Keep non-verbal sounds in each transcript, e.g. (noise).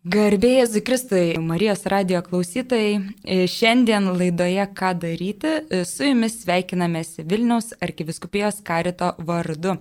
Garbėjai Zikristui, Marijos radio klausytojai, e, šiandien laidoje Ką daryti, e, su jumis sveikinamės Vilniaus arkiviskupijos karito vardu.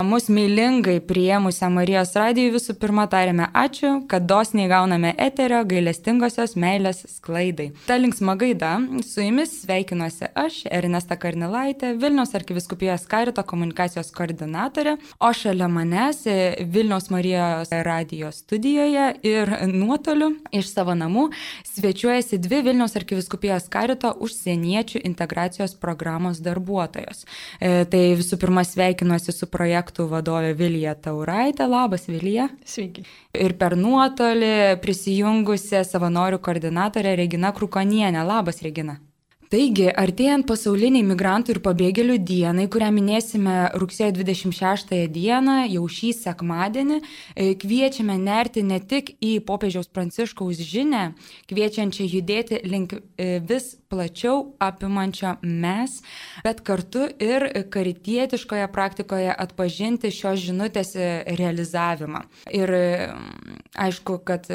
Mūsų mylingai priėmusią Marijos radijų visų pirma tarėme ačiū, kad dosniai gauname eterio gailestingosios meilės sklaidai. Ta linksma gaida, su jumis sveikinuosi aš, Ernesta Karnilaitė, Vilniaus arkiviskupijos karito komunikacijos koordinatorė, o šalia manęs e, Vilniaus Marijos radio studijoje ir nuotoliu iš savo namų svečiuojasi dvi Vilniaus arkiviskupijos karito užsieniečių integracijos programos darbuotojos. E, tai visų pirma sveikinuosi su projektų vadovė Vilija Tauraitė. Labas, Vilija. Sveiki. Ir per nuotolį prisijungusi savanorių koordinatorė Regina Krukonienė. Labas, Regina. Taigi, artėjant pasauliniai migrantų ir pabėgėlių dienai, kurią minėsime rugsėjo 26 dieną, jau šį sekmadienį, e, kviečiame nerti ne tik į popiežiaus pranciškaus žinę, kviečiančią judėti link e, vis plačiau apimančio mes, bet kartu ir karitietiškoje praktikoje atpažinti šios žinutės e, realizavimą. Ir aišku, kad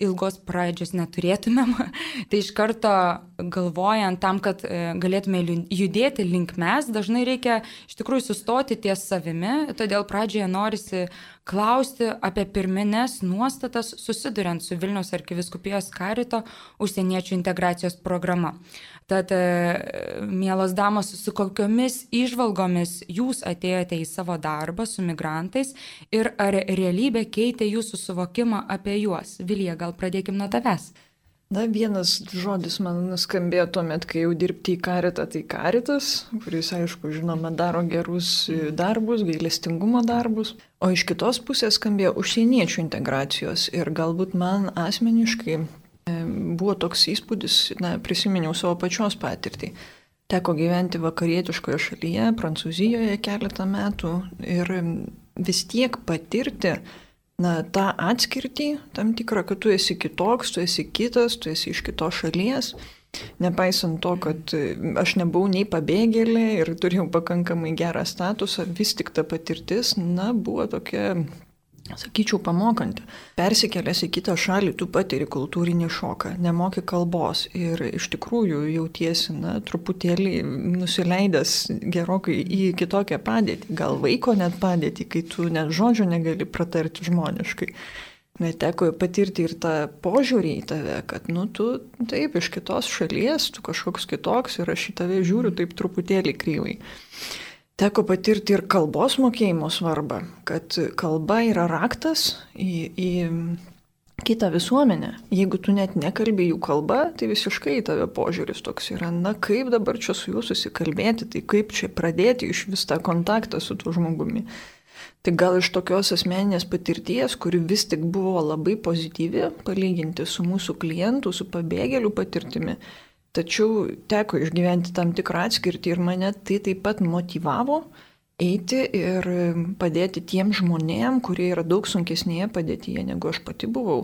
ilgos pradžios neturėtumėm, (laughs) tai iš karto galvojant, tam, kad e, galėtume judėti link mes, dažnai reikia iš tikrųjų sustoti ties savimi, todėl pradžioje norisi klausti apie pirminės nuostatas susiduriant su Vilniaus arkiviskupijos karito užsieniečių integracijos programa. Tad, e, mielos damos, su kokiomis išvalgomis jūs atėjote į savo darbą su migrantais ir ar realybė keitė jūsų suvokimą apie juos? Vilija, gal pradėkim nuo tavęs. Na, vienas žodis man nuskambėjo tuo metu, kai jau dirbti į karitą, tai karitas, kuris, aišku, žinoma, daro gerus darbus, gailestingumo darbus. O iš kitos pusės skambėjo užsieniečių integracijos. Ir galbūt man asmeniškai e, buvo toks įspūdis, na, prisiminiau savo pačios patirtį. Teko gyventi vakarietiškoje šalyje, Prancūzijoje keletą metų ir vis tiek patirti, na, tą atskirtį, tam tikrą, kad tu esi kitoks, tu esi kitas, tu esi iš kitos šalies. Nepaisant to, kad aš nebuvau nei pabėgėlė ir turėjau pakankamai gerą statusą, vis tik ta patirtis, na, buvo tokia sakyčiau, pamokanti. Persikėlęs į kitą šalį, tu patiri kultūrinį šoką, nemoki kalbos ir iš tikrųjų jautiesi, na, truputėlį nusileidęs gerokai į kitokią padėtį, gal vaiko net padėtį, kai tu net žodžio negali pratarti žmoniškai. Neteko patirti ir tą požiūrį į tave, kad, nu, tu taip iš kitos šalies, tu kažkoks kitoks ir aš į tave žiūriu taip truputėlį kryvai. Teko patirti ir kalbos mokėjimo svarbą, kad kalba yra raktas į, į kitą visuomenę. Jeigu tu net nekalbė jų kalba, tai visiškai tave požiūris toks yra, na kaip dabar čia su juo susikalbėti, tai kaip čia pradėti iš vis tą kontaktą su tuo žmogumi. Tai gal iš tokios asmeninės patirties, kuri vis tik buvo labai pozityvi, palyginti su mūsų klientų, su pabėgėlių patirtimi, Tačiau teko išgyventi tam tikrą atskirtį ir mane tai taip pat motivavo eiti ir padėti tiem žmonėm, kurie yra daug sunkesnėje padėtyje, negu aš pati buvau.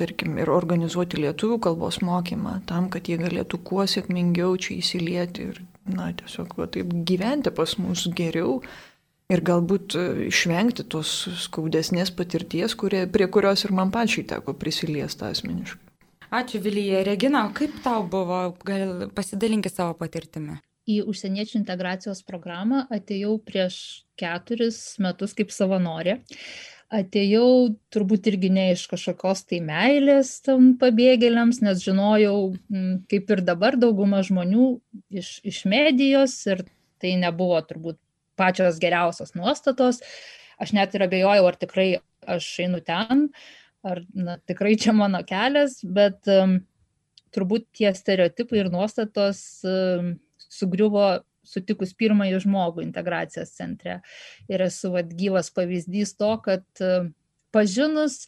Tarkim, ir organizuoti lietuvių kalbos mokymą, tam, kad jie galėtų kuo sėkmingiau čia įsilieti ir, na, tiesiog va, taip gyventi pas mus geriau ir galbūt išvengti tos skaudesnės patirties, kurie, prie kurios ir man pačiai teko prisiliesti asmeniškai. Ačiū Vilyje. Regina, kaip tau buvo? Gal pasidalinkit savo patirtimi. Į užsieniečių integracijos programą atėjau prieš keturis metus kaip savanorė. Atėjau turbūt irgi ne iš kažkokios tai meilės tam pabėgėliams, nes žinojau, kaip ir dabar dauguma žmonių iš, iš medijos ir tai nebuvo turbūt pačios geriausios nuostatos. Aš net ir abejojau, ar tikrai aš einu ten, ar na, tikrai čia mano kelias, bet um, turbūt tie stereotipai ir nuostatos um, sugriuvo sutikus pirmąjį žmogų integracijos centre. Ir esu vad gyvas pavyzdys to, kad um, pažinus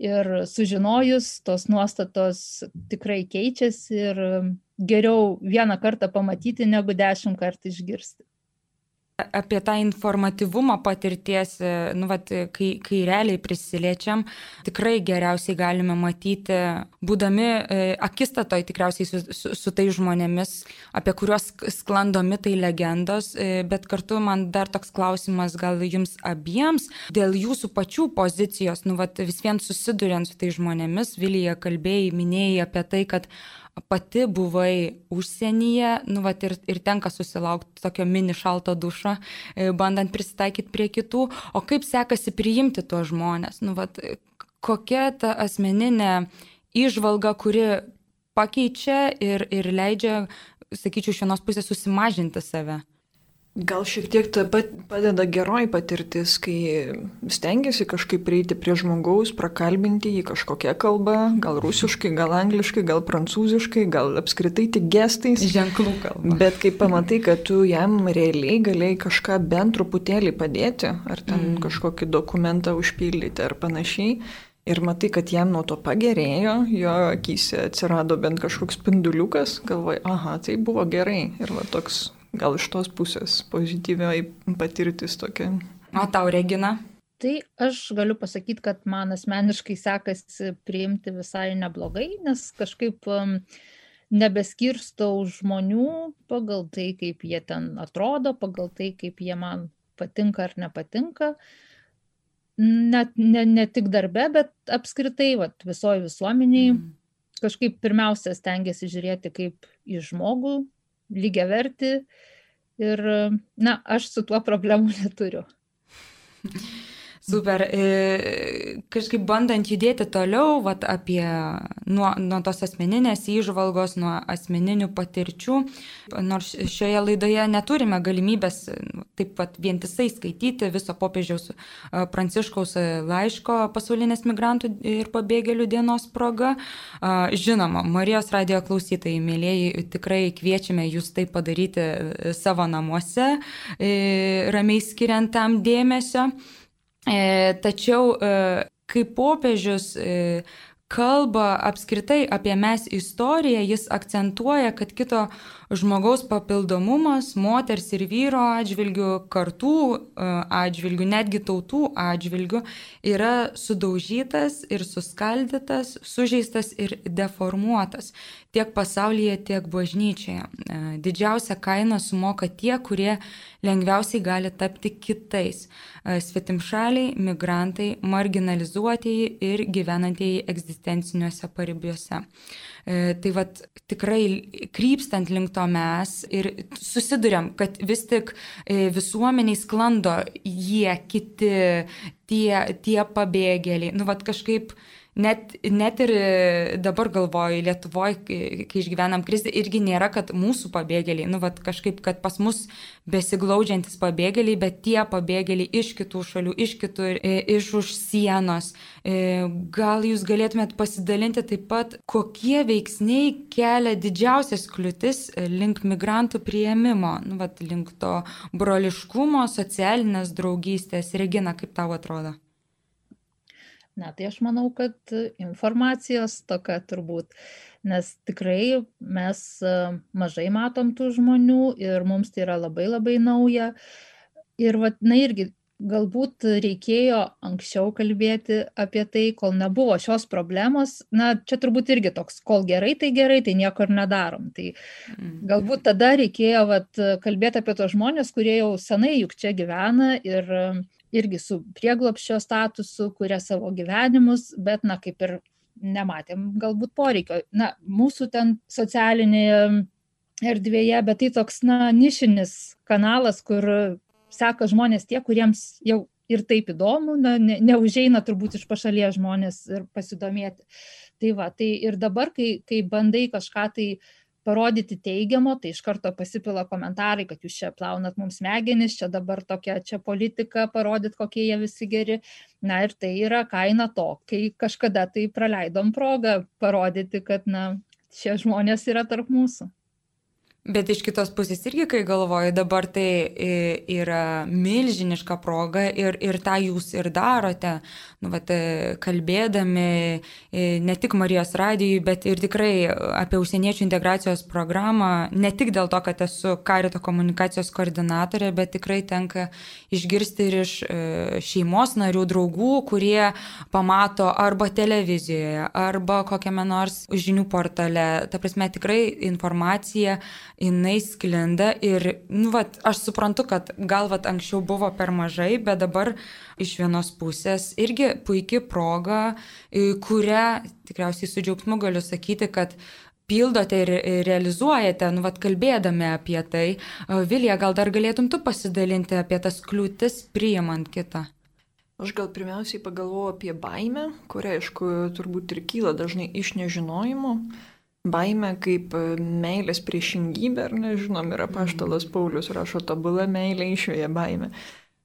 ir sužinojus, tos nuostatos tikrai keičiasi ir geriau vieną kartą pamatyti, negu dešimt kartų išgirsti. Apie tą informatyvumą patirties, nu, vat, kai, kai realiai prisiliečiam, tikrai geriausiai galime matyti, būdami e, akistatoj tikriausiai su, su, su tai žmonėmis, apie kuriuos sklando mitai legendos, e, bet kartu man dar toks klausimas gal jums abiems, dėl jūsų pačių pozicijos, nu, vat, vis vien susiduriant su tai žmonėmis, Vilija kalbėjai, minėjai apie tai, kad pati buvai užsienyje, nu, vat, ir, ir tenka susilaukti tokio mini šalto dušo, e, bandant prisitaikyti prie kitų, o kaip sekasi priimti tuos žmonės, nu, vat, kokia ta asmeninė išvalga, kuri pakeičia ir, ir leidžia, sakyčiau, iš vienos pusės susimažinti save. Gal šiek tiek padeda geroji patirtis, kai stengiasi kažkaip prieiti prie žmogaus, prakalbinti jį kažkokią kalbą, gal rusiškai, gal angliškai, gal prancūziškai, gal apskritai tik gestais. Ženklų kalba. Bet kai pamatai, kad tu jam realiai galėjai kažką bent truputėlį padėti, ar ten mm. kažkokį dokumentą užpildyti ar panašiai, ir matai, kad jam nuo to pagerėjo, jo akise atsirado bent kažkoks spinduliukas, galvoj, aha, tai buvo gerai. Ir va toks gal iš tos pusės pozityviai patirtis tokia. O tau, Regina? Tai aš galiu pasakyti, kad man asmeniškai sekasi priimti visai neblogai, nes kažkaip um, nebeskirstau žmonių pagal tai, kaip jie ten atrodo, pagal tai, kaip jie man patinka ar nepatinka. Net ne, ne tik darbe, bet apskritai vat, visoji visuomeniai. Mm. Kažkaip pirmiausia stengiasi žiūrėti kaip į žmogų, lygiai verti. Ir, na, aš su tuo problemų neturiu. (laughs) Super. E, kažkaip bandant judėti toliau, vat, apie nuo, nuo tos asmeninės įžvalgos, nuo asmeninių patirčių, nors šioje laidoje neturime galimybės nu, taip pat vientisai skaityti viso popiežiaus e, pranciškaus laiško pasaulinės migrantų ir pabėgėlių dienos proga. Žinoma, Marijos radio klausytojai, mėlyjeji, tikrai kviečiame jūs tai padaryti savo namuose, e, ramiai skiriant tam dėmesio. E, tačiau e, kai popiežius e, kalba apskritai apie mes istoriją, jis akcentuoja, kad kito žmogaus papildomumas moters ir vyro atžvilgių, kartų atžvilgių, netgi tautų atžvilgių yra sudaužytas ir suskaldytas, sužeistas ir deformuotas tiek pasaulyje, tiek bažnyčioje. Didžiausią kainą sumoka tie, kurie lengviausiai gali tapti kitais - svetimšaliai, migrantai, marginalizuotieji ir gyvenantieji egzistenciniuose paribiuose. E, tai vad tikrai krypstant link to mes ir susidurėm, kad vis tik e, visuomeniai sklando jie, kiti, tie, tie pabėgėliai. Nu, vad kažkaip net, net ir dabar galvoju, Lietuvoje, kai išgyvenam krizę, irgi nėra, kad mūsų pabėgėliai, nu, vat, kažkaip, kad pas mus besiglaudžiantis pabėgėliai, bet tie pabėgėliai iš kitų šalių, iš kitur, e, iš už sienos. E, gal jūs galėtumėt pasidalinti taip pat, kokie veiksniai kelia didžiausias kliūtis link migrantų prieimimo, nu, vat, link to broliškumo, socialinės draugystės. Regina, kaip tau atrodo? Na, tai aš manau, kad informacijos toka turbūt, nes tikrai mes e, mažai matom tų žmonių ir mums tai yra labai labai nauja. Ir, va, na irgi, galbūt reikėjo anksčiau kalbėti apie tai, kol nebuvo šios problemos. Na, čia turbūt irgi toks, kol gerai, tai gerai, tai nieko ir nedarom. Tai mm. galbūt tada reikėjo vat, kalbėti apie tos žmonės, kurie jau senai juk čia gyvena ir irgi su prieglopščio statusu, kuria savo gyvenimus, bet, na, kaip ir nematėm galbūt poreikio. Na, mūsų ten socialinėje erdvėje, bet tai toks, na, nišinis kanalas, kur seka žmonės tie, kuriems jau ir taip įdomu, na, ne, neužeina turbūt iš pašalies žmonės ir pasidomėti. Tai va, tai ir dabar, kai, kai bandai kažką tai uh, parodyti teigiamo, tai iš karto pasipila komentarai, kad jūs čia plaunat mums smegenis, čia dabar tokia čia politika, parodyt, kokie jie visi geri. Na ir tai yra kaina to, kai kažkada tai praleidom progą parodyti, kad na, šie žmonės yra tarp mūsų. Bet iš kitos pusės irgi, kai galvoju, dabar tai yra milžiniška proga ir, ir tą jūs ir darote, nu, vat, kalbėdami ne tik Marijos radijui, bet ir tikrai apie užsieniečių integracijos programą, ne tik dėl to, kad esu karito komunikacijos koordinatorė, bet tikrai tenka išgirsti ir iš šeimos narių, draugų, kurie pamato arba televizijoje, arba kokiame nors žinių portale. Ta prasme, tikrai informacija jinai sklinda ir, nu, vat, aš suprantu, kad gal vat anksčiau buvo per mažai, bet dabar iš vienos pusės irgi puikia proga, kurią tikriausiai su džiaugsmu galiu sakyti, kad pildote ir realizuojate, nu, vat, kalbėdami apie tai. Vilija, gal dar galėtum tu pasidalinti apie tas kliūtis priimant kitą? Aš gal pirmiausiai pagalvoju apie baimę, kuria, aišku, turbūt ir kyla dažnai iš nežinojimo. Baime kaip e, meilės priešingybė, ar nežinom, yra paštalas Paulius rašo, tobulą meilę išvėja baime.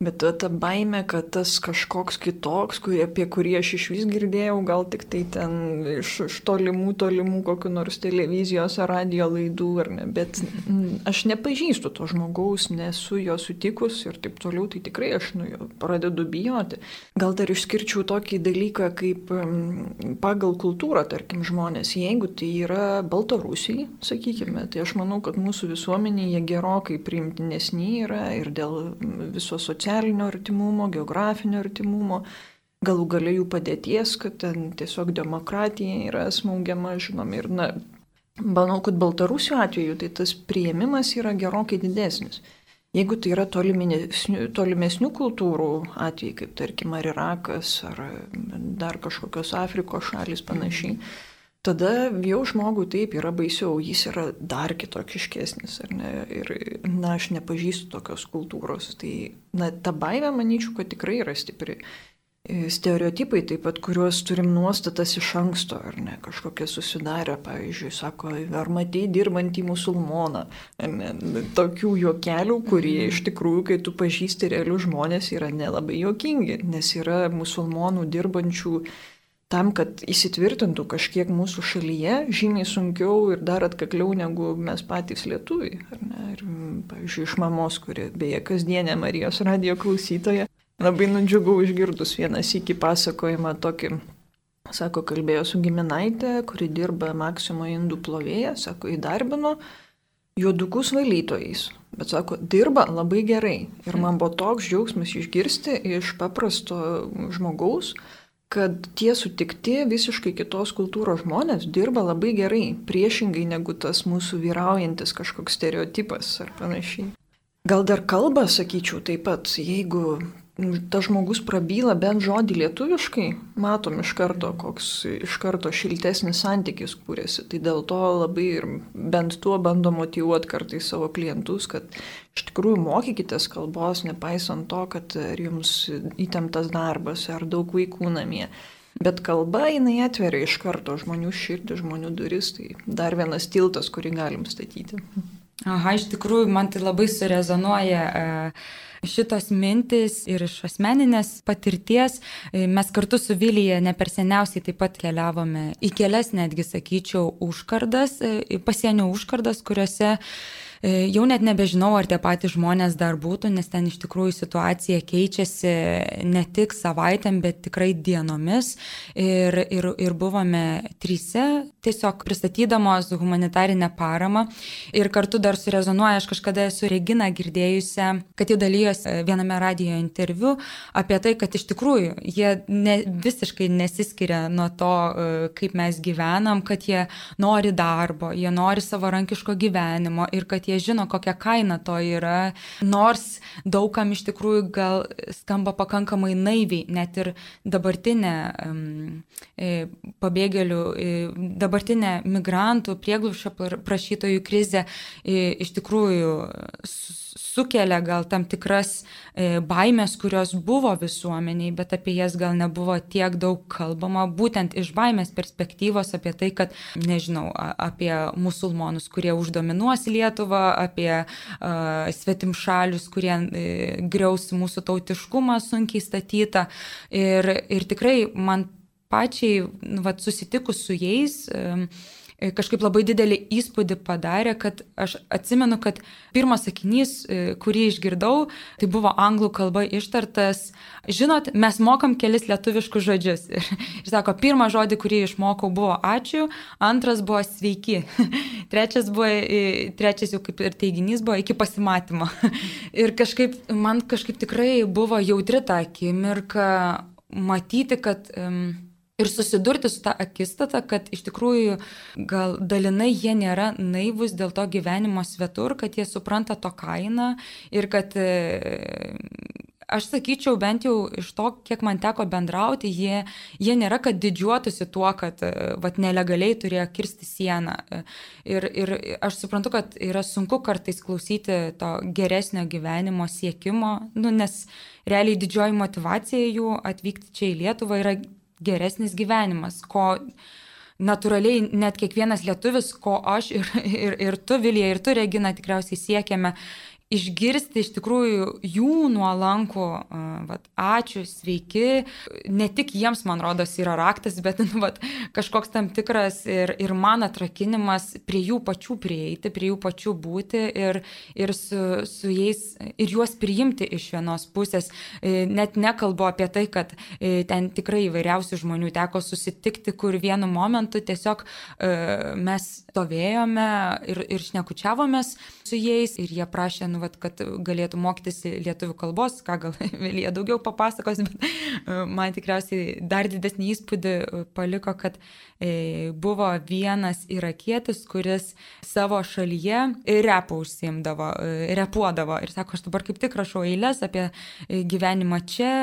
Bet ta baime, kad tas kažkoks kitoks, kurie, apie kurį aš iš vis girdėjau, gal tik tai ten iš, iš tolimų, tolimų kokiu nors televizijos ar radio laidų, ar ne, bet aš nepažįstu to žmogaus, nesu jo sutikus ir taip toliau, tai tikrai aš nu, jo pradedu bijoti. Gal dar išskirčiau tokį dalyką, kaip pagal kultūrą, tarkim, žmonės, jeigu tai yra Baltarusiai, sakykime, tai aš manau, kad mūsų visuomenėje gerokai priimtinesni yra ir dėl viso socialinio socialinio artimumo, geografinio artimumo, galų galia jų padėties, kad ten tiesiog demokratija yra smaugiama, žinom, ir, na, manau, kad Baltarusių atveju tai tas prieimimas yra gerokai didesnis. Jeigu tai yra tolimesnių, tolimesnių kultūrų atvejai, kaip tarkim ar Irakas, ar dar kažkokios Afrikos šalis panašiai, mm tada jau žmogui taip yra baisiau, jis yra dar kitokiškesnis, ar ne? Ir, na, aš nepažįstu tokios kultūros. Tai, na, ta baime, manyčiau, kad tikrai yra stipri. E, stereotipai taip pat, kuriuos turim nuostatas iš anksto, ar ne, kažkokie susidarę, pavyzdžiui, sako, ar matei dirbantį musulmoną, ne, tokių juokelių, kurie mhm. iš tikrųjų, kai tu pažįsti realius žmonės, yra nelabai juokingi, nes yra musulmonų dirbančių tam, kad įsitvirtintų kažkiek mūsų šalyje, žymiai sunkiau ir dar atkakliau negu mes patys lietuviai. Ir, pavyzdžiui, iš mamos, kuri beje kasdienė Marijos radio klausytoja, labai nudžiugau išgirdus vienas iki pasakojimą tokį. Sako, kalbėjo su giminaitė, kuri dirba Maksimo indų plovėje, sako, įdarbino juodukus valytojais. Bet sako, dirba labai gerai. Ir man buvo toks džiaugsmas išgirsti iš paprasto žmogaus, kad tie sutikti visiškai kitos kultūros žmonės dirba labai gerai, priešingai negu tas mūsų vyraujantis kažkoks stereotipas ar panašiai. Gal dar kalba, sakyčiau, taip pat, jeigu tas žmogus prabyla bent žodį lietuviškai, matom iš karto, koks iš karto šiltesnis santykis kūrėsi. Tai dėl to labai ir bent tuo bando motivuoti kartais savo klientus, kad iš tikrųjų mokykitės kalbos, nepaisant to, kad jums įtemptas darbas ar daug vaikų namie. Bet kalba jinai atveria iš karto žmonių širdį, žmonių duris, tai dar vienas tiltas, kurį galim statyti. Aha, iš tikrųjų, man tai labai surezonuoja. Uh šitos mintis ir iš asmeninės patirties. E, mes kartu su Vilyje ne per seniausiai taip pat keliavome į kelias, netgi sakyčiau, užkardas, e, pasienio užkardas, kuriuose jau net nebežinau, ar tie patys žmonės dar būtų, nes ten iš tikrųjų situacija keičiasi ne tik savaitėm, bet tikrai dienomis. Ir, ir, ir buvome tryse, tiesiog pristatydamos humanitarinę paramą. Ir kartu dar surezonuoja, aš kažkada esu Regina girdėjusi, kad jie dalyjosi viename radio interviu apie tai, kad iš tikrųjų jie ne, visiškai nesiskiria nuo to, e, kaip mes gyvenam, kad jie nori darbo, jie nori savarankiško gyvenimo ir kad jie jie žino, kokia kaina to yra, nors daugam iš tikrųjų gal skamba pakankamai naiviai, net ir dabartinė um, pabėgėlių, e, dabartinė migrantų, prieglušio prašytojų krizė e, iš tikrųjų sukelia gal tam tikras e, baimės, kurios buvo visuomeniai, bet apie jas gal nebuvo tiek daug kalbama, būtent iš baimės perspektyvos apie tai, kad, nežinau, apie musulmonus, kurie uždominuos Lietuvą, apie uh, svetimšalius, kurie uh, griaus mūsų tautiškumą sunkiai statytą. Ir, ir tikrai man pačiai, vat, susitikus su jais, e, kažkaip labai didelį įspūdį padarė, kad aš atsimenu, kad pirmas sakinys, e, kurį išgirdau, tai buvo anglų kalba ištartas, žinot, mes mokam kelis lietuviškus žodžius. (laughs) Ir, ir sako, pirmą žodį, kurį išmokau, buvo ačiū, antras buvo sveiki, (laughs) trečias, buvo, e, trečias jau kaip ir teiginys buvo iki pasimatymo. (laughs) Ir kažkaip, man kažkaip tikrai buvo jautri ta akimirka matyti, kad um, ir susidurti su tą akistatą, kad iš tikrųjų gal dalinai jie nėra naivus dėl to gyvenimo svetur, kad jie supranta to kainą ir kad e, aš sakyčiau, bent jau iš to, kiek man teko bendrauti, jie, jie nėra, kad didžiuotųsi tuo, kad e, vat, nelegaliai turėjo kirsti sieną. Ir, ir aš suprantu, kad yra sunku kartais klausyti to geresnio gyvenimo siekimo, nu, nes realiai didžioji motivacija jų atvykti čia į Lietuvą yra geresnis gyvenimas, ko natūraliai net kiekvienas lietuvis, ko aš ir, ir, ir tu, Vilija, ir tu, Regina, tikriausiai siekiame išgirsti iš tikrųjų jų nuolankų, vat, ačiū, sveiki, ne tik jiems, man rodos, yra raktas, bet (laughs) vat, kažkoks tam tikras ir, ir man atrakinimas prie jų pačių prieiti, prie jų pačių būti ir, ir su, su jais ir juos priimti iš vienos pusės. E, net nekalbu apie tai, kad e, ten tikrai įvairiausių žmonių teko susitikti, kur vienu momentu tiesiog e, mes stovėjome ir, ir šnekučiavomės su jais ir jie prašė nu, vat, kad galėtų mokytis lietuvių kalbos, ką gal (laughs) Vilija daugiau papasakos, bet e, man tikriausiai dar didesnį įspūdį e, paliko, kad e, buvo vienas irakietis, kuris savo šalyje repą užsiimdavo, repuodavo ir sako, aš dabar kaip tik rašau eilės apie gyvenimą čia,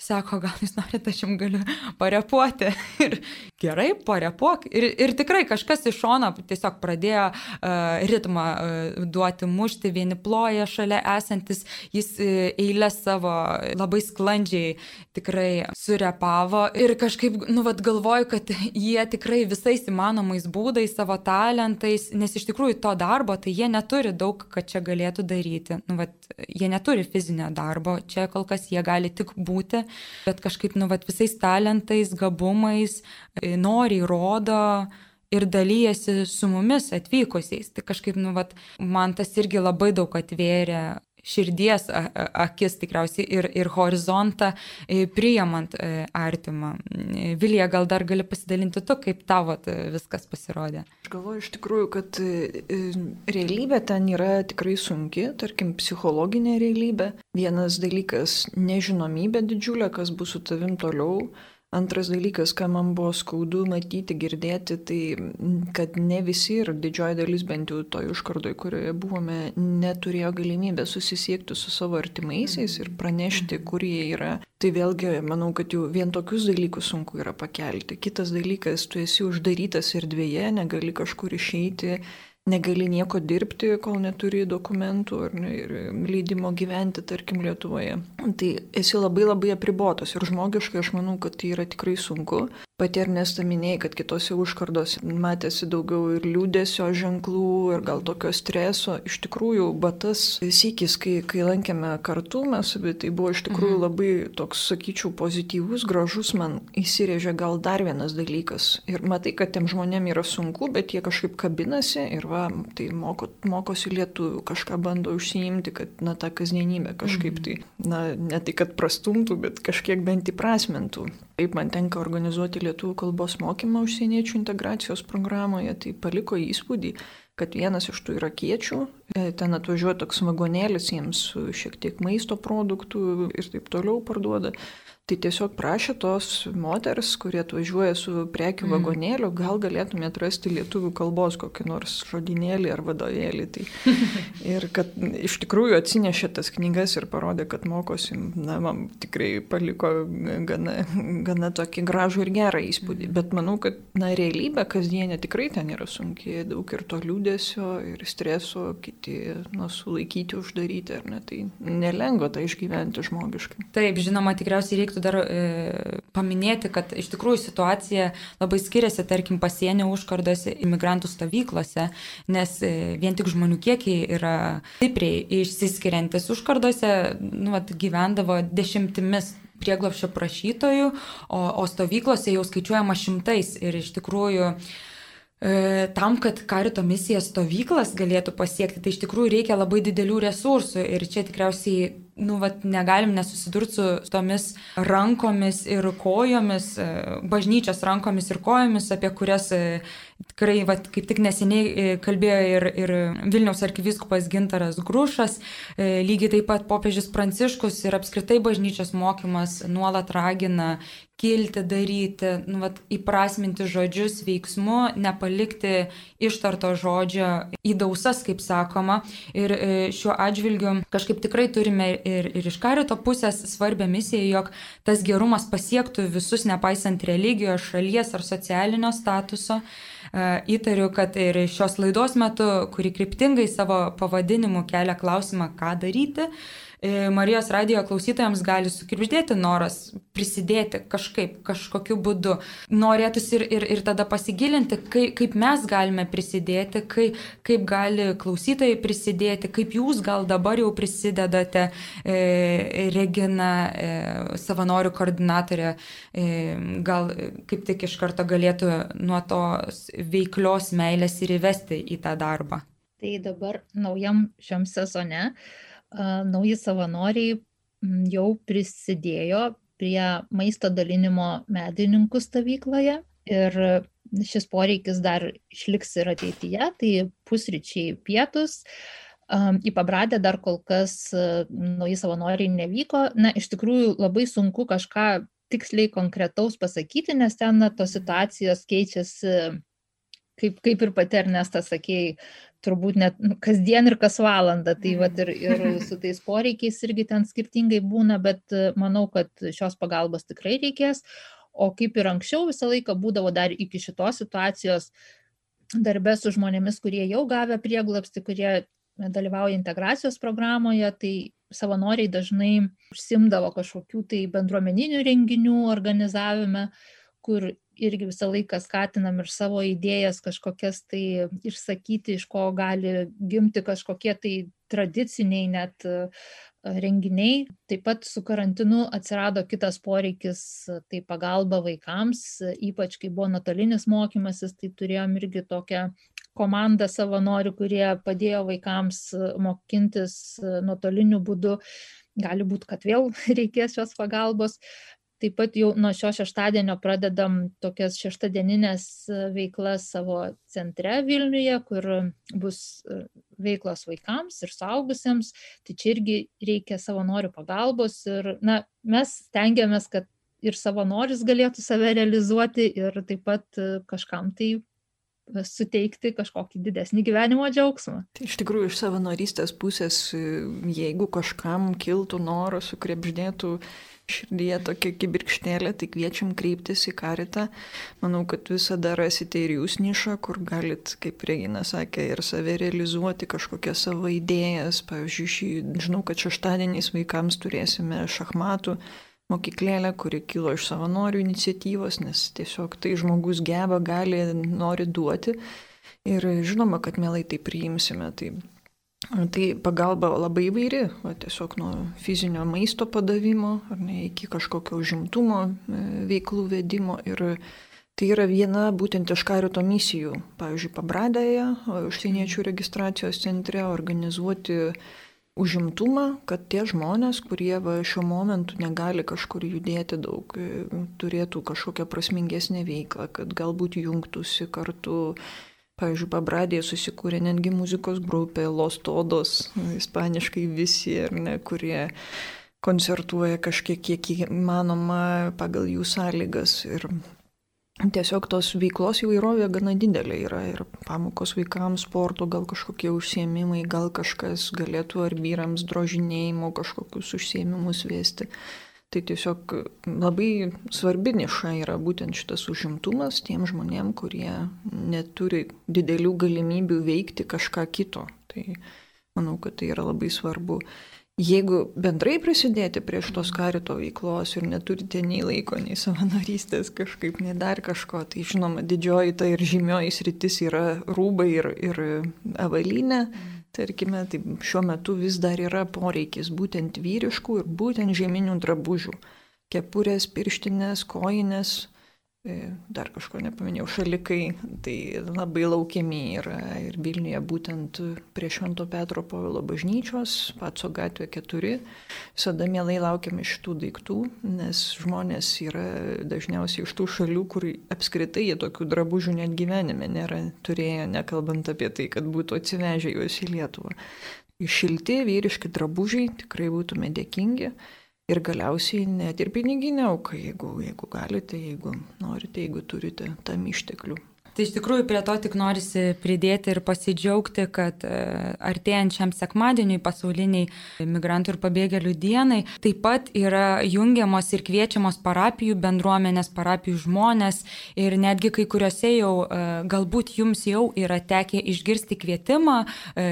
sako, gal jūs norite, aš jums galiu parepuoti. (laughs) Ir gerai, parepuok. Ir, ir tikrai kažkas iš šono tiesiog pradėjo uh, ritmą uh, duoti, mušti, vieni ploja šalia esantis, jis e, eilę savo labai sklandžiai tikrai surepavo ir kažkaip, nu, vad galvoju, kad jie tikrai visais įmanomais būdais, savo talentais, nes iš tikrųjų to darbo, tai jie neturi daug, kad čia galėtų daryti. Nu, vat, jie neturi fizinio darbo, čia kol kas jie gali tik būti, bet kažkaip, nu, vat, visais talentais, gabumais, e, noriai rodo, ir dalyjasi su mumis atvykusiais. Tai kažkaip, nu, vat, man tas irgi labai daug atvėrė širdies akis tikriausiai ir, ir horizontą e, priimant e, artimą. Vilija, gal dar gali pasidalinti tu, kaip tavo viskas pasirodė? Aš galvoju iš tikrųjų, kad e, realybė ten yra tikrai sunki, tarkim, psichologinė realybė. Vienas dalykas - nežinomybė didžiulė, kas bus su tavim toliau. Antras dalykas, ką man buvo skaudu matyti, girdėti, tai kad ne visi ir didžioji dalis bent jau toj užkardoj, kurioje buvome, neturėjo galimybę susisiekti su savo artimaisiais ir pranešti, kur jie yra. Tai vėlgi, manau, kad jau vien tokius dalykus sunku yra pakelti. Kitas dalykas, tu esi uždarytas erdvėje, negali kažkur išeiti negali nieko dirbti, kol neturi dokumentų ar ne, ir leidimo gyventi, tarkim, Lietuvoje. Tai esi labai labai apribotas ir žmogiškai aš manau, kad tai yra tikrai sunku. Pati Ernesta minėjai, kad kitose užkardos matėsi daugiau ir liūdėsio ženklų, ir gal tokio streso. Iš tikrųjų, batas sykis, kai, kai lankėme kartu, mes abi tai buvo iš tikrųjų mhm. labai toks, sakyčiau, pozityvus, gražus, man įsirėžė gal dar vienas dalykas. Ir matai, kad tiem žmonėm yra sunku, bet jie kažkaip kabinasi ir va, tai moko, mokosi lietuvių, kažką bando užsiimti, kad, na, tą kasdienybę kažkaip mhm. tai, na, ne tai, kad prastumtų, bet kažkiek bent įprasmintų. Taip man tenka organizuoti lietuvių kalbos mokymą užsieniečių integracijos programoje, tai paliko įspūdį, kad vienas iš tų irakiečių, e, ten atvažiuoja toks vagonėlis jiems su šiek tiek maisto produktų ir taip toliau parduoda. Tai tiesiog prašė tos moters, kurie atvažiuoja su prekių mm. vagonėliu, gal galėtumėte rasti lietuvių kalbos kokį nors žodinėlį ar vadovėlį. Tai. (laughs) ir kad iš tikrųjų atsinešė tas knygas ir parodė, kad mokosi, na, man tikrai paliko gana, gana tokį gražų ir gerą įspūdį. Mm. Bet manau, kad, na, realybė kasdienė tikrai ten yra sunkiai, daug ir to liūdėsio, ir streso, kiti, na, sulaikyti, uždaryti, ar ne, tai nelengva tai išgyventi žmogiškai. Taip, žinoma, tikriausiai reiktų reiktų dar e, paminėti, kad iš tikrųjų situacija labai skiriasi, tarkim, pasienio užkardose imigrantų stovyklose, nes e, vien tik žmonių kiekiai yra stipriai išsiskiriantis užkardose, nu, at, gyvendavo dešimtimis prieglopščio prašytojų, o, o stovyklose jau skaičiuojama šimtais ir iš tikrųjų E, tam, kad karito misija stovyklas galėtų pasiekti, tai iš tikrųjų reikia labai didelių resursų ir čia tikriausiai, nu, vat, negalim nesusidurti su tomis rankomis ir kojomis, e, bažnyčios rankomis ir kojomis, apie kurias e, tikrai, vat, kaip tik neseniai kalbėjo ir, ir Vilniaus arkivyskupas Gintaras Grušas, lygiai taip pat popiežius Pranciškus ir apskritai bažnyčios mokymas nuolat ragina kilti, daryti, nu, vat, įprasminti žodžius veiksmu, nepalikti ištarto žodžio įdausas, kaip sakoma. Ir e, šiuo atžvilgiu kažkaip tikrai turime ir, ir iš karito pusės svarbę misiją, jog tas gerumas pasiektų visus, nepaisant religijos, šalies ar socialinio statuso. E, įtariu, kad ir šios laidos metu, kuri kryptingai savo pavadinimu kelia klausimą, ką daryti, E, Marijos radijo klausytojams gali sukirpždėti noras prisidėti kažkaip, kažkokiu būdu. Norėtųsi ir, ir, ir tada pasigilinti, kaip, kaip mes galime prisidėti, kaip, kaip gali klausytojai prisidėti, kaip jūs gal dabar jau prisidedate, e, Regina, e, savanorių koordinatorė, e, gal kaip tik iš karto galėtų nuo tos veiklios meilės ir įvesti į tą darbą. Tai dabar naujam šiam sezone nauji savanoriai jau prisidėjo prie maisto dalinimo medininkų stovykloje ir šis poreikis dar išliks ir ateityje, tai pusryčiai pietus. Į pabradę dar kol kas nauji savanoriai nevyko. Na, iš tikrųjų labai sunku kažką tiksliai konkretaus pasakyti, nes ten na, tos situacijos keičiasi, kaip, kaip ir pati Ernesta sakėjai, turbūt net nu, kasdien ir kas valandą, tai vat, ir, ir su (laughs) tais poreikiais irgi ten skirtingai būna, bet e, manau, kad šios pagalbos tikrai reikės. O kaip ir anksčiau visą laiką būdavo dar iki šitos situacijos darbė su žmonėmis, kurie jau gavę prieglapsti, kurie dalyvauja integracijos programoje, tai savanoriai dažnai užsimdavo kažkokių tai bendruomeninių renginių organizavime, kur irgi visą laiką skatinam ir savo idėjas kažkokias tai išsakyti, iš ko gali gimti kažkokie tai tradiciniai net e, renginiai. Taip pat su karantinu atsirado kitas poreikis, tai pagalba vaikams, ypač kai buvo nuotolinis mokymasis, tai turėjom irgi tokią komandą savanorių, kurie padėjo vaikams mokintis nuotoliniu būdu. Gali būti, kad vėl (laughs) reikės šios pagalbos, taip pat jau nuo šio šeštadienio pradedam tokias šeštadienines e, veiklas savo centre Vilniuje, kur bus e, veiklos vaikams ir saugusiems. Tai čia irgi reikia savanorių pagalbos ir na, mes stengiamės, kad ir savanoris galėtų save realizuoti ir taip pat e, kažkam tai suteikti kažkokį didesnį gyvenimo džiaugsmą. Tai iš tikrųjų iš savanorystės pusės, jeigu kažkam kiltų noras, sukrebždėtų širdyje tokia kibirkštėlė, tai kviečiam kreiptis į karitą. Manau, kad visada rasite ir jūs nišą, kur galit, kaip Regina sakė, ir save realizuoti kažkokią savo idėjas. Pavyzdžiui, šį, žinau, kad šeštadieniais vaikams turėsime šachmatų mokyklėlę, kuri kilo iš savanorių iniciatyvos, nes tiesiog tai žmogus geba, gali, nori duoti. Ir žinoma, kad mielai tai priimsime. Tai Tai pagalba labai įvairi, o tiesiog nuo fizinio maisto padavimo ne, iki kažkokio užimtumo e, veiklų vedimo. Ir tai yra viena būtent iš karito misijų. Pavyzdžiui, Pabradėje, užsieniečių registracijos centre organizuoti užimtumą, kad tie žmonės, kurie va, šiuo momentu negali kažkur judėti daug, e, turėtų kažkokią prasmingesnę veiklą, kad galbūt jungtųsi kartu Pavyzdžiui, Pabradėje susikūrė netgi muzikos grupė Los Todos, ispaniškai visi, ne, kurie koncertuoja kažkiek kiek įmanoma pagal jų sąlygas. Ir tiesiog tos veiklos įvairovė gana didelė yra. Ir pamokos vaikams, sporto, gal kažkokie užsiemimai, gal kažkas galėtų ar vyrams drožinėjimo kažkokius užsiemimus vesti. Tai tiesiog labai svarbi niša yra būtent šitas užimtumas tiem žmonėm, kurie neturi didelių galimybių veikti kažką kito. Tai manau, kad tai yra labai svarbu. Jeigu bendrai prisidėti prie šitos karito veiklos ir neturite nei laiko, nei savanorystės kažkaip, nei dar kažko, tai žinoma, didžioji ta ir žymioji sritis yra rūbai ir, ir avalynė. Tarkime, tai šiuo metu vis dar yra poreikis būtent vyriškų ir būtent žieminių drabužių. Kepurės, pirštinės, kojinės, dar kažko nepaminėjau, šalikai, tai labai laukiami yra ir Vilniuje būtent prie Švento Petro Povilo bažnyčios, Patso gatvė 4, visada mielai laukiame šitų daiktų, nes žmonės yra dažniausiai iš tų šalių, kur apskritai jie tokių drabužių net gyvenime nėra turėję, nekalbant apie tai, kad būtų atsivežę juos į Lietuvą. Šilti vyriški drabužiai tikrai būtume dėkingi ir galiausiai net ir piniginė auka, jeigu, jeigu galite, jeigu norite, jeigu turite tam išteklių. Tai iš tikrųjų prie to tik norisi pridėti ir pasidžiaugti, kad e, artėjančiam sekmadieniui pasauliniai migrantų ir pabėgėlių dienai taip pat yra jungiamos ir kviečiamos parapijų bendruomenės, parapijų žmonės ir netgi kai kuriuose jau e, galbūt jums jau yra tekę išgirsti kvietimą e,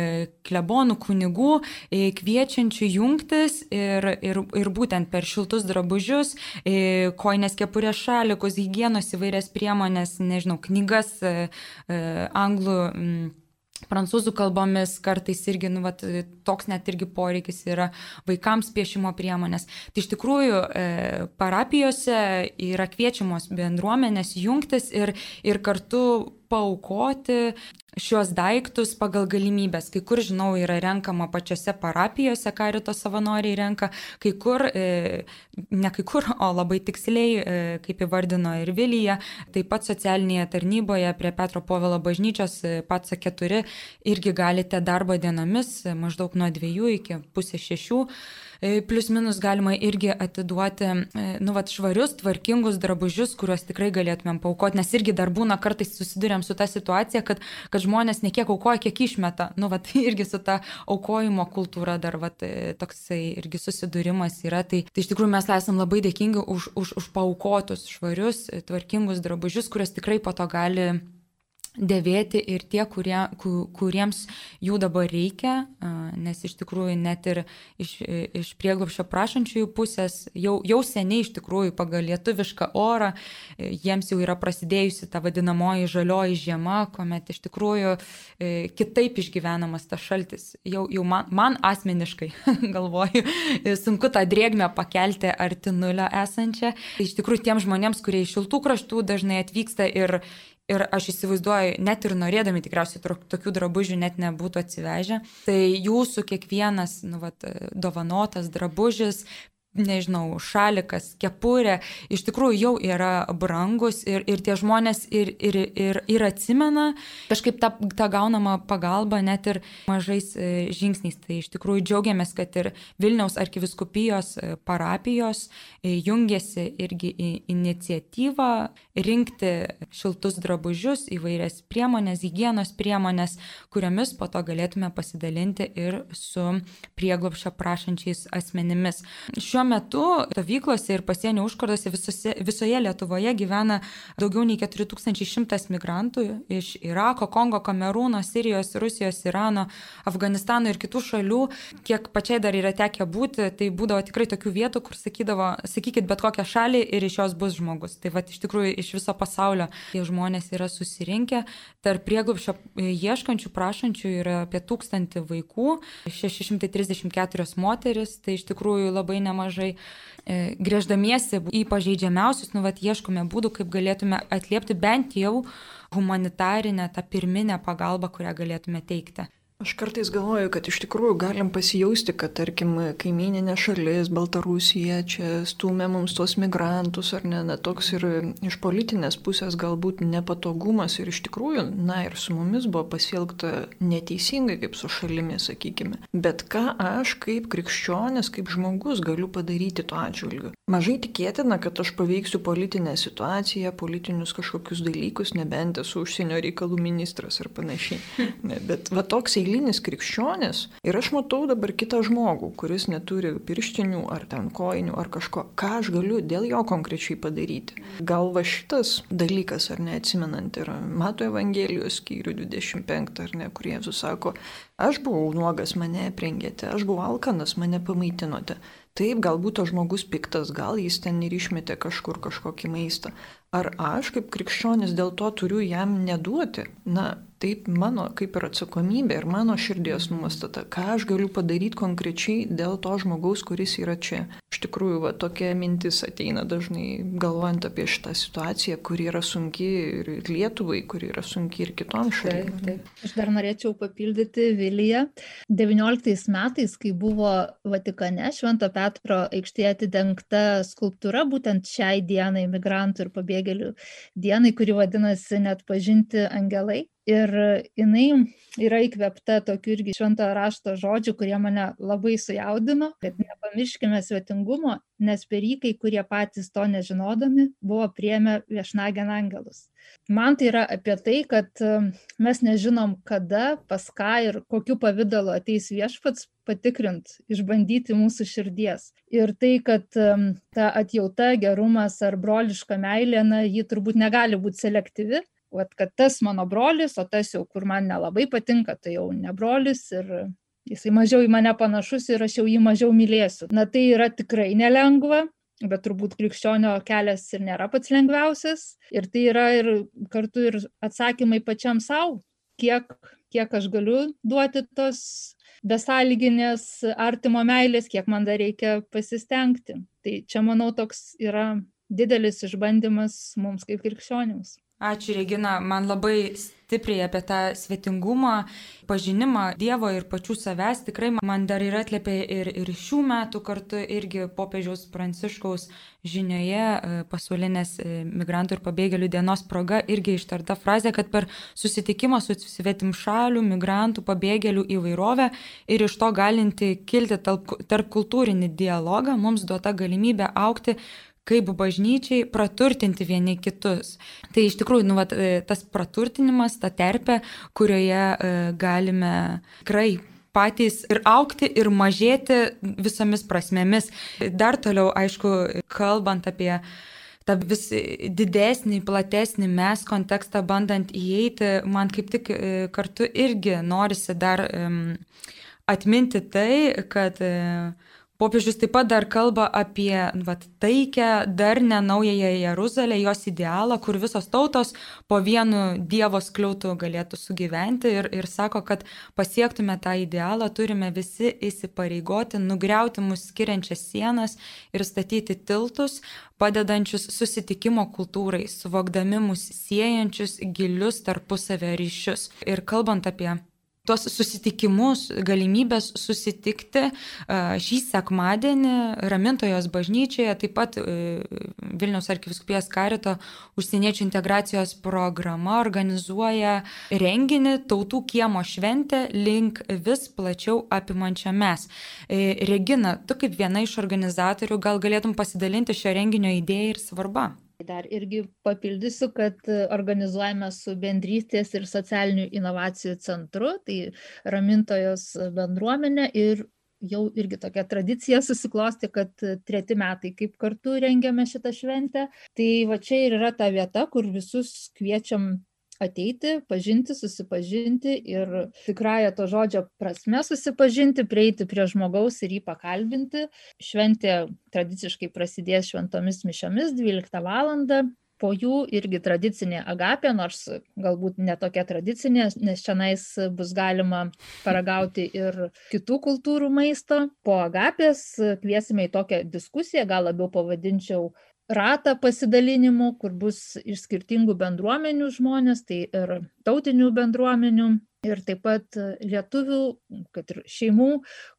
klebonų kunigų kviečiančių jungtis ir, ir, ir būtent per šiltus drabužius, koinės kepurės šalikus, hygienos įvairias priemonės, nežinau, knygas E, e, anglų prancūzų kalbomis kartais irgi, nu, vat, toks net irgi poreikis yra vaikams piešimo priemonės. Tai iš tikrųjų e, parapijose yra kviečiamos bendruomenės jungtis ir, ir kartu paukoti šios daiktus pagal galimybės. Kai kur, žinau, yra renkama pačiose parapijose, karito savanoriai renka, kai kur, e, ne kai kur, o labai tiksliai, e, kaip įvardino ir Vilyje, taip pat socialinėje tarnyboje prie Petro Povelo bažnyčios e, pats keturi irgi galite darbo dienomis maždaug nuo dviejų iki pusės šešių plius minus galima irgi atiduoti, e, nu, vat, švarius, tvarkingus drabužius, kuriuos tikrai galėtumėm paukoti, nes irgi dar būna kartais susidurėm su ta situacija, kad, kad žmonės ne kiek aukoja, kiek išmeta. Nu, vat, (laughs) irgi su ta aukojimo kultūra dar vat, e, toksai irgi susidūrimas yra. Tai, tai iš tikrųjų mes esame labai dėkingi už, už, už paukotus, švarius, tvarkingus drabužius, kuriuos tikrai po to gali dėvėti ir tie, kurie, kuriems jų dabar reikia, nes iš tikrųjų net ir iš, iš prieglopščio prašančiųjų pusės jau, jau seniai iš tikrųjų pagal lietuvišką orą jiems jau yra prasidėjusi ta vadinamoji žalioji žiema, kuomet iš tikrųjų e, kitaip išgyvenamas tas šaltis. Jau, jau man, man asmeniškai (laughs) galvoju, sunku tą drėgmę pakelti arti nulio esančią. Iš tikrųjų tiem žmonėms, kurie iš šiltų kraštų dažnai atvyksta ir, Ir aš įsivaizduoju, net ir norėdami tikriausiai tokių drabužių net nebūtų atsivežę. Tai jūsų kiekvienas nu, vat, dovanotas drabužis nežinau, šalikas, kepurė, iš tikrųjų jau yra brangus ir, ir tie žmonės ir, ir, ir, ir atsimena kažkaip tą, tą gaunamą pagalbą net ir mažais e, žingsniais. Tai iš tikrųjų džiaugiamės, kad ir Vilniaus arkiviskupijos e, parapijos e, jungiasi irgi į iniciatyvą rinkti šiltus drabužius, įvairias priemonės, hygienos priemonės, kuriomis po to galėtume pasidalinti ir su prieglopšio prašančiais asmenimis. Šiuo metu stovyklose ir pasienio užkardose visose, visoje Lietuvoje gyvena daugiau nei 4100 migrantų iš Irako, Kongo, Kamerūno, Sirijos, Rusijos, Irano, Afganistano ir kitų šalių. Kiek pačiai dar yra tekę būti, tai būdavo tikrai tokių vietų, kur sakydavo, sakykit bet kokią šalį ir iš jos bus žmogus. Tai va iš tikrųjų iš viso pasaulio tie žmonės yra susirinkę. Tarp prieglupščio ieškančių, prašančių yra apie 1000 vaikų, 634 moteris, tai iš tikrųjų labai nemažai nemažai. E, grėždamiesi į pažeidžiamiausius, nu, vat, ieškome būdų, kaip galėtume atliepti bent jau humanitarinę, tą pirminę pagalbą, kurią galėtume teikti. Aš kartais galvoju, kad iš tikrųjų galim pasijausti, kad tarkim kaimininė šalis, Baltarusija, čia stumia mums tuos migrantus ar ne, na toks ir iš politinės pusės galbūt nepatogumas ir iš tikrųjų, na ir su mumis buvo pasielgta neteisingai kaip su šalimi, sakykime. Bet ką aš kaip krikščionis, kaip žmogus galiu padaryti tuo atžvilgiu? Mažai tikėtina, kad aš paveiksiu politinę situaciją, politinius kažkokius dalykus, nebent esu užsienio reikalų ministras ar panašiai. (laughs) Bet va toks eilinis krikščionis ir aš matau dabar kitą žmogų, kuris neturi pirštinių ar ten koinių ar kažko, ką aš galiu dėl jo konkrečiai padaryti. Gal va šitas dalykas, ar neatsimenant, yra Mato Evangelijos skyrių 25, ar ne, kur Jėzus sako, aš buvau nuogas, mane aprengėte, aš buvau alkanas, mane pamaitinote. Taip, galbūt tas žmogus piktas, gal jis ten ir išmetė kažkur kažkokį maistą. Ar aš kaip krikščionis dėl to turiu jam neduoti? Na, taip mano kaip ir atsakomybė ir mano širdies nuostata, ką aš galiu padaryti konkrečiai dėl to žmogaus, kuris yra čia. Iš tikrųjų, va, tokia mintis ateina dažnai galvojant apie šitą situaciją, kuri yra sunki ir Lietuvai, kuri yra sunki ir kitoms šalims. Taip, taip. Aš dar norėčiau papildyti Viliją. 19 metais, kai buvo Vatikane Švento Petro aikštėje atidengta skulptūra būtent šiai dienai, migrantų ir pabėgėlių dienai, kuri vadinasi net pažinti angelai, ir jinai yra įkvėpta tokių irgi šventojo rašto žodžių, kurie mane labai sujaudino, kad nepamirškime svetingumo, nes per jį kai kurie patys to nežinodami buvo priemę viešnagę angelus. Man tai yra apie tai, kad um, mes nežinom, kada, pas ką ir kokiu pavydalu ateis viešpats patikrint, išbandyti mūsų širdies. Ir tai, kad um, ta atjauta, gerumas ar broliška meilė, na, ji turbūt negali būti selektyvi, vat, kad tas mano brolis, o tas jau, kur man nelabai patinka, tai jau ne brolis ir jisai mažiau į mane panašus ir aš jau jį mažiau mylėsiu. Na tai yra tikrai nelengva, bet turbūt krikščionio kelias ir nėra pats lengviausias. Ir tai yra ir kartu ir atsakymai pačiam savo, kiek, kiek aš galiu duoti tos besąlyginės artimo meilės, kiek man dar reikia pasistengti. Tai čia, manau, toks yra didelis išbandymas mums kaip krikščionims. Ačiū, Regina. Man labai stipriai apie tą svetingumą, pažinimą Dievo ir pačių savęs tikrai man dar yra atliepę ir, ir šių metų kartu irgi popiežiaus Pranciškaus žinioje e, pasaulinės e, migrantų ir pabėgėlių dienos proga irgi ištarta frazė, kad per susitikimą su svetim šalių, migrantų, pabėgėlių įvairovę ir iš to galinti kilti tarp kultūrinį dialogą mums duota galimybė aukti kaip bažnyčiai praturtinti vieni kitus. Tai iš tikrųjų, nu, vat, e, tas praturtinimas, ta terpė, kurioje e, galime tikrai patys ir aukti, ir mažėti visomis prasmėmis. Dar toliau, aišku, kalbant apie tą vis didesnį, platesnį mes kontekstą bandant įeiti, man kaip tik e, kartu irgi norisi dar atminti tai, kad uh, Popiežius taip pat dar kalba apie vat, taikę, dar ne naująją Jeruzalę, jos idealą, kur visos tautos po vienu Dievo skliautų galėtų sugyventi ir, ir sako, kad pasiektume tą idealą, turime visi įsipareigoti, nugriauti mus skiriančias sienas ir statyti tiltus, padedančius susitikimo kultūrai, suvokdami mus siejančius gilius tarpusavio ryšius. Ir kalbant apie tuos susitikimus, galimybės susitikti šį sekmadienį Ramintojos bažnyčioje, taip pat Vilniaus arkiviskupijos karito užsieniečių integracijos programa organizuoja renginį Tautų kiemo šventę link vis plačiau apimančią mes. E, Regina, tu kaip viena iš organizatorių gal galėtum pasidalinti šio renginio idėją ir svarbą? Dar irgi papildysiu, kad e, organizuojame su bendrystės ir socialinių inovacijų centru, tai ramintojos bendruomenė ir jau irgi tokia tradicija susiklosti, kad treti metai kaip kartu rengiame šitą šventę. Tai va čia ir yra ta vieta, kur visus kviečiam ateiti, pažinti, susipažinti ir tikrąją to žodžio prasme susipažinti, prieiti prie žmogaus ir jį pakalbinti. Šventė tradiciškai prasidės šventomis mišiomis 12 val. Po jų irgi tradicinė agapė, nors galbūt netokia tradicinė, nes čia nais bus galima paragauti ir kitų kultūrų maisto. Po agapės kviesime į tokią diskusiją, gal labiau pavadinčiau ratą pasidalinimų, kur bus iš skirtingų bendruomenių žmonės, tai ir tautinių bendruomenių, ir taip pat lietuvių, kad ir šeimų,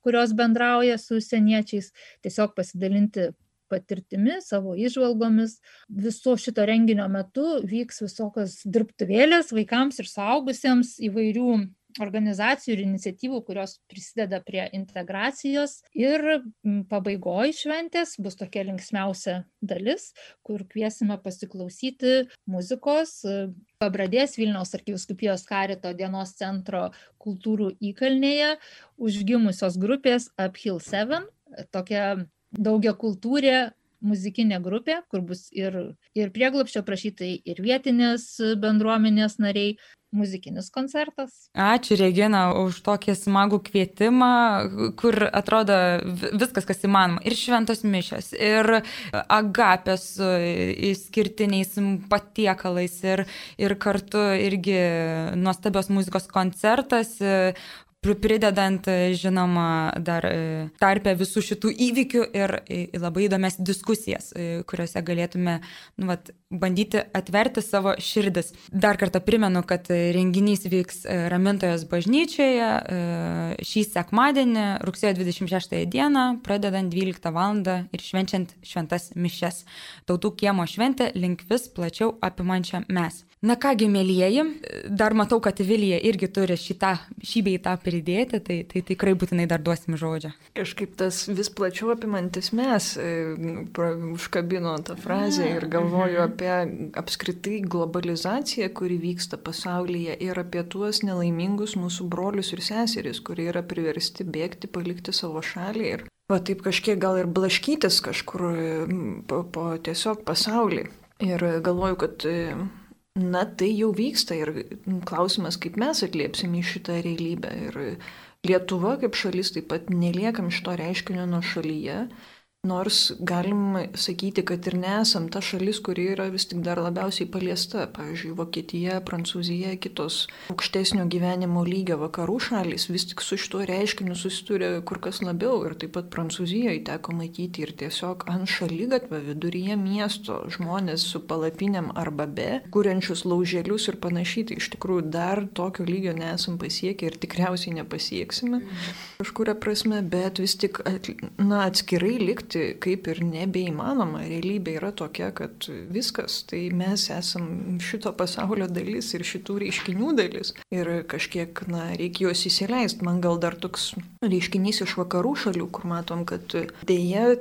kurios bendrauja su užsieniečiais, tiesiog pasidalinti patirtimi, savo išvalgomis. Viso šito renginio metu vyks visokios dirbtuvėlės vaikams ir saugusiems įvairių organizacijų ir iniciatyvų, kurios prisideda prie integracijos. Ir pabaigoje šventės bus tokia linksmiausia dalis, kur kviesime pasiklausyti muzikos. Pabradės Vilniaus arkiviskupijos karito dienos centro kultūrų įkalnėje užgimusios grupės Uphill 7, tokia daugia kultūrė muzikinė grupė, kur bus ir, ir prieglapščio prašytai, ir vietinės bendruomenės nariai, muzikinis koncertas. Ačiū Regina už tokį smagų kvietimą, kur atrodo viskas, kas įmanoma. Ir šventos mišės, ir agapės su išskirtiniais patiekalais, ir, ir kartu irgi nuostabios muzikos koncertas, pridedant, žinoma, dar tarpę visų šitų įvykių ir labai įdomias diskusijas, kuriuose galėtume nu, vat, bandyti atverti savo širdis. Dar kartą primenu, kad renginys vyks Ramintojos bažnyčioje šį sekmadienį, rugsėjo 26 dieną, pradedant 12 val. ir švenčiant šventas mišes. Tautų kiemo šventė link vis plačiau apimančią mes. Na kągi, mėlyjeji, dar matau, kad Vilija irgi turi šitą, šį bei tą pridėti, tai, tai tikrai būtinai dar duosim žodžią. Kažkaip tas vis plačiau apimantis mes e, užkabino tą frazę ir galvoju mhm. apie apskritai globalizaciją, kuri vyksta pasaulyje ir apie tuos nelaimingus mūsų brolius ir seseris, kurie yra priversti bėgti, palikti savo šalį ir va taip kažkiek gal ir blaškytis kažkur po, po tiesiog pasaulį. Ir galvoju, kad Na, tai jau vyksta ir klausimas, kaip mes atliepsim į šitą realybę. Ir Lietuva kaip šalis taip pat neliekam šito reiškinio nuo šalyje. Nors galim sakyti, kad ir nesam ta šalis, kuri yra vis tik dar labiausiai paliesta. Pavyzdžiui, Vokietija, Prancūzija, kitos aukštesnio gyvenimo lygio vakarų šalis vis tik su šituo reiškiniu susiduria kur kas labiau. Ir taip pat Prancūzijoje teko matyti ir tiesiog ant šalygatvę viduryje miesto žmonės su palapinėm arba be, kuriančius lauželius ir panašiai. Tai iš tikrųjų dar tokio lygio nesam pasiekę ir tikriausiai nepasieksime kažkuria prasme, bet vis tik na, atskirai likti išlikti kaip ir nebeįmanoma. Realybė yra tokia, kad viskas, tai mes esam šito pasaulio dalis ir šitų reiškinių dalis. Ir kažkiek, na, reikia juos įsileisti. Man gal dar toks reiškinys iš vakarų šalių, kur matom, kad dėja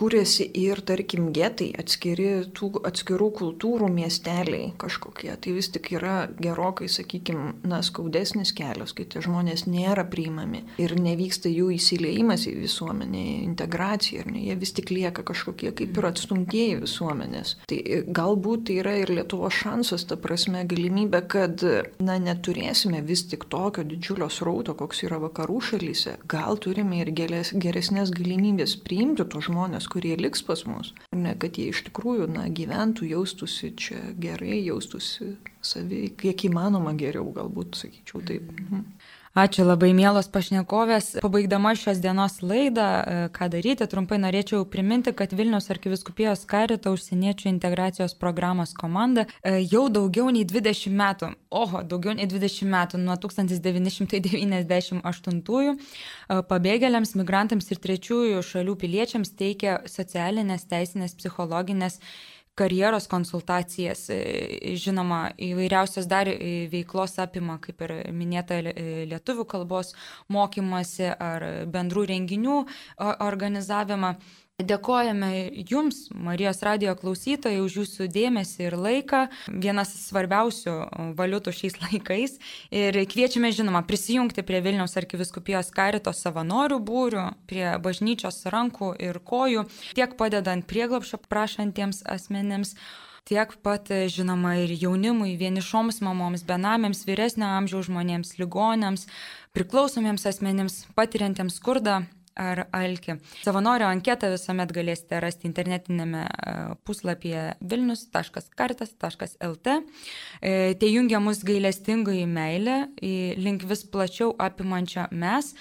kūrėsi ir, tarkim, getai, atskiri, tų atskirų kultūrų miesteliai kažkokie. Tai vis tik yra gerokai, sakykime, na, skaudesnis kelias, kai tie žmonės nėra priimami ir nevyksta jų įsileimas į visuomenę, integracija, ar ne, jie vis tik lieka kažkokie kaip ir atstumtieji visuomenės. Tai galbūt tai yra ir Lietuvo šansas, ta prasme, galimybė, kad, na, neturėsime vis tik tokio didžiulio srauto, koks yra vakarų šalyse. Gal turime ir geresnės galimybės priimti tos žmonės, kurie liks pas mus. Ne, kad jie iš tikrųjų na, gyventų, jaustųsi čia gerai, jaustųsi savi, kiek įmanoma geriau, galbūt sakyčiau taip. Mhm. Ačiū labai mielos pašnekovės. Pabaigdama šios dienos laidą, e, ką daryti, trumpai norėčiau priminti, kad Vilnius arkiviskupijos karito užsieniečių integracijos programos komanda e, jau daugiau nei 20 metų, oho, daugiau nei 20 metų, nuo 1998 e, pabėgėliams, migrantams ir trečiųjų šalių piliečiams teikia socialinės, teisinės, psichologinės karjeros konsultacijas, e, žinoma, įvairiausios dar e, veiklos apima, kaip ir minėta, e, lietuvių kalbos mokymasi ar bendrų renginių organizavimą. Dėkojame Jums, Marijos radio klausytojai, už Jūsų dėmesį ir laiką. Vienas svarbiausių valiutų šiais (laughs) laikais. Ir kviečiame, žinoma, prisijungti prie Vilniaus arkiviskupijos karito savanorių būrių, prie bažnyčios rankų ir kojų, tiek padedant prieglapšio prašantiems asmenėms tiek pat, žinoma, ir jaunimui, vienišoms mamoms, benamėms, vyresnio amžiaus žmonėms, ligonėms, priklausomiems asmenėms, patiriantiems skurdą ar alkį. Savanorio anketą visuomet galėsite rasti internetinėme e, puslapyje vilnius.kartas.lt. E, tai jungia mus gailestingai meilė link vis plačiau apimančią mes,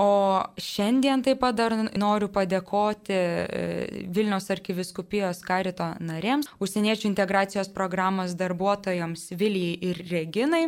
O šiandien taip pat dar noriu padėkoti e, Vilniaus arkiviskupijos karito narėms, užsieniečių integracijos programos darbuotojams Vilijai ir Reginai.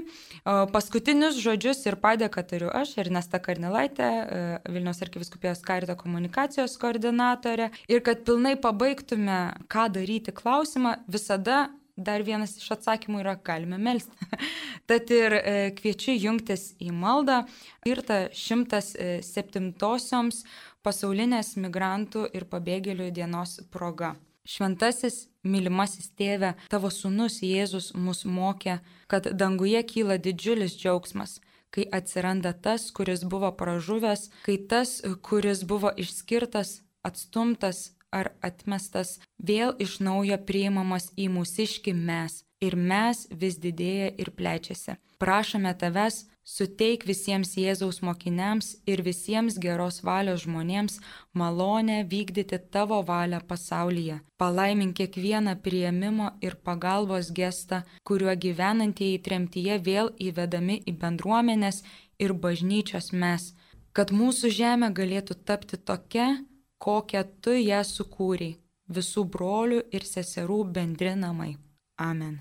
Paskutinius žodžius ir padėką turiu aš, Ernesta Karnilaitė, e, Vilniaus arkiviskupijos karito komunikacijos koordinatorė. Ir kad pilnai pabaigtume, ką daryti klausimą, visada dar vienas iš atsakymų yra galime melsti. (laughs) Tad ir e, kviečiu jungtis į maldą skirtą 107-osioms pasaulinės migrantų ir pabėgėlių dienos proga. Šventasis, mylimasis tėve, tavo sunus Jėzus mus mokė, kad danguje kyla didžiulis džiaugsmas, kai atsiranda tas, kuris buvo pražuvęs, kai tas, kuris buvo išskirtas, atstumtas, ar atmestas, vėl iš naujo priimamas į mūsiški mes ir mes vis didėja ir plečiasi. Prašome tavęs, suteik visiems Jėzaus mokiniams ir visiems geros valios žmonėms malonę vykdyti tavo valią pasaulyje. Palaimink kiekvieną prieimimo ir pagalbos gestą, kuriuo gyvenantieji tremtyje vėl įvedami į bendruomenės ir bažnyčios mes, kad mūsų žemė galėtų tapti tokia, kokią tu ją sukūrei, visų brolių ir seserų bendrinamai. Amen.